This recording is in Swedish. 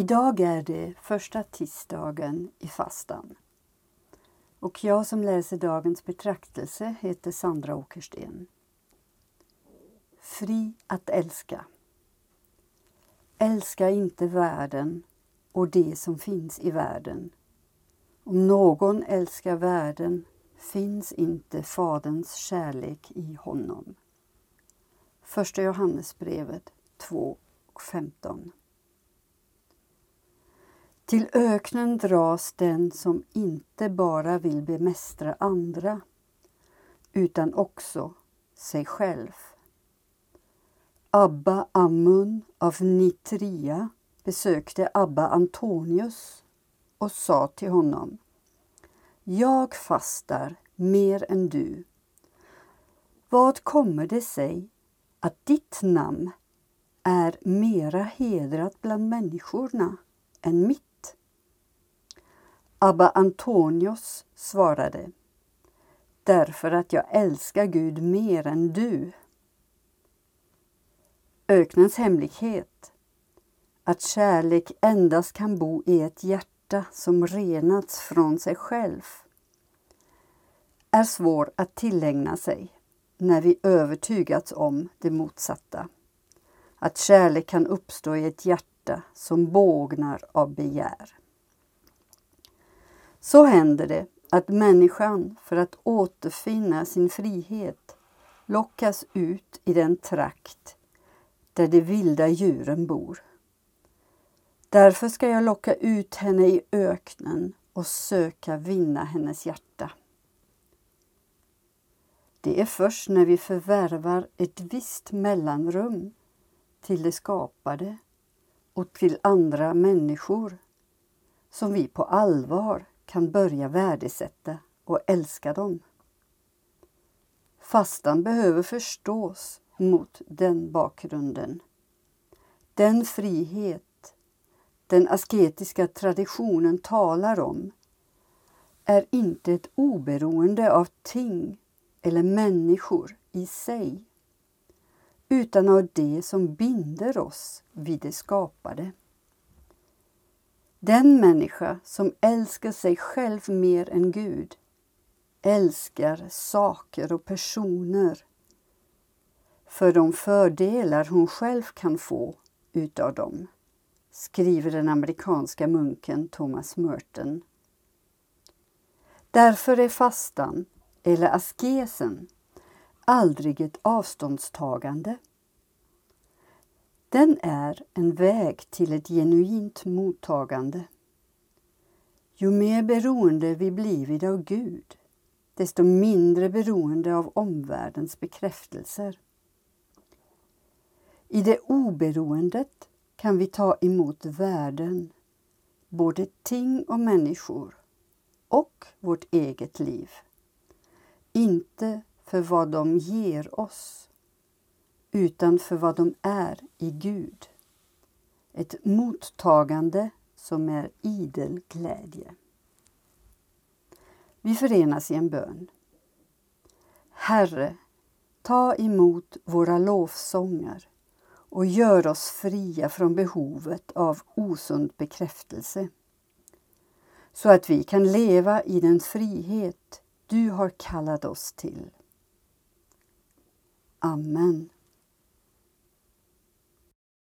Idag är det första tisdagen i fastan. Och jag som läser dagens betraktelse heter Sandra Åkersten. Fri att älska. Älska inte världen och det som finns i världen. Om någon älskar världen finns inte Faderns kärlek i honom. Första Johannesbrevet 2 och 15. Till öknen dras den som inte bara vill bemästra andra utan också sig själv. Abba Ammun av Nitria besökte Abba Antonius och sa till honom Jag fastar mer än du. Vad kommer det sig att ditt namn är mera hedrat bland människorna än mitt? Abba Antonios svarade Därför att jag älskar Gud mer än du. Öknens hemlighet att kärlek endast kan bo i ett hjärta som renats från sig själv är svår att tillägna sig när vi övertygats om det motsatta. Att kärlek kan uppstå i ett hjärta som bågnar av begär. Så händer det att människan för att återfinna sin frihet lockas ut i den trakt där de vilda djuren bor. Därför ska jag locka ut henne i öknen och söka vinna hennes hjärta. Det är först när vi förvärvar ett visst mellanrum till det skapade och till andra människor som vi på allvar kan börja värdesätta och älska dem. Fastan behöver förstås mot den bakgrunden. Den frihet den asketiska traditionen talar om är inte ett oberoende av ting eller människor i sig utan av det som binder oss vid det skapade. Den människa som älskar sig själv mer än Gud älskar saker och personer för de fördelar hon själv kan få utav dem, skriver den amerikanska munken Thomas Merton. Därför är fastan, eller askesen, aldrig ett avståndstagande den är en väg till ett genuint mottagande. Ju mer beroende vi blivit av Gud, desto mindre beroende av omvärldens bekräftelser. I det oberoendet kan vi ta emot världen, både ting och människor och vårt eget liv. Inte för vad de ger oss utan för vad de är i Gud. Ett mottagande som är idel glädje. Vi förenas i en bön. Herre, ta emot våra lovsånger och gör oss fria från behovet av osund bekräftelse så att vi kan leva i den frihet du har kallat oss till. Amen.